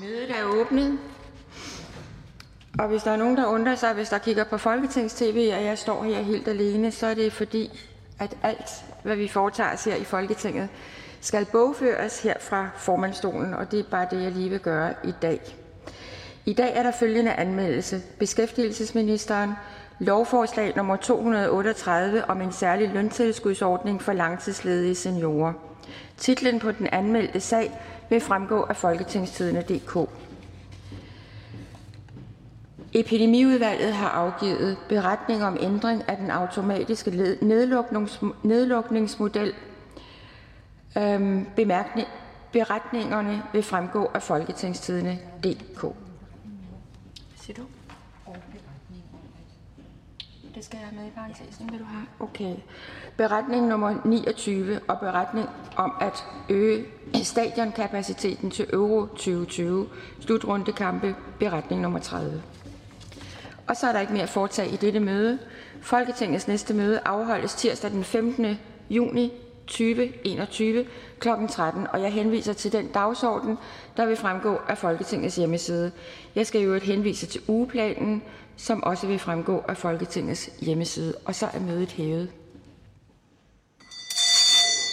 Mødet er åbnet. Og hvis der er nogen, der undrer sig, hvis der kigger på Folketingstv, og jeg står her helt alene, så er det fordi, at alt, hvad vi foretager os her i Folketinget, skal bogføres her fra formandstolen, og det er bare det, jeg lige vil gøre i dag. I dag er der følgende anmeldelse. Beskæftigelsesministeren. Lovforslag nummer 238 om en særlig løntilskudsordning for langtidsledige seniorer. Titlen på den anmeldte sag vil fremgå af folketingstidende.dk. Epidemiudvalget har afgivet beretning om ændring af den automatiske nedluknings nedlukningsmodel. Øhm, bemærkning, beretningerne vil fremgå af folketingstidende.dk. Siger du? Det skal jeg have med i parentesen, vil du have? Okay. Beretning nummer 29 og beretning om at øge stadionkapaciteten til Euro 2020. Slutrundekampe. Beretning nummer 30. Og så er der ikke mere at foretage i dette møde. Folketingets næste møde afholdes tirsdag den 15. juni 2021 kl. 13. Og jeg henviser til den dagsorden, der vil fremgå af Folketingets hjemmeside. Jeg skal i øvrigt henvise til ugeplanen, som også vil fremgå af Folketingets hjemmeside. Og så er mødet hævet.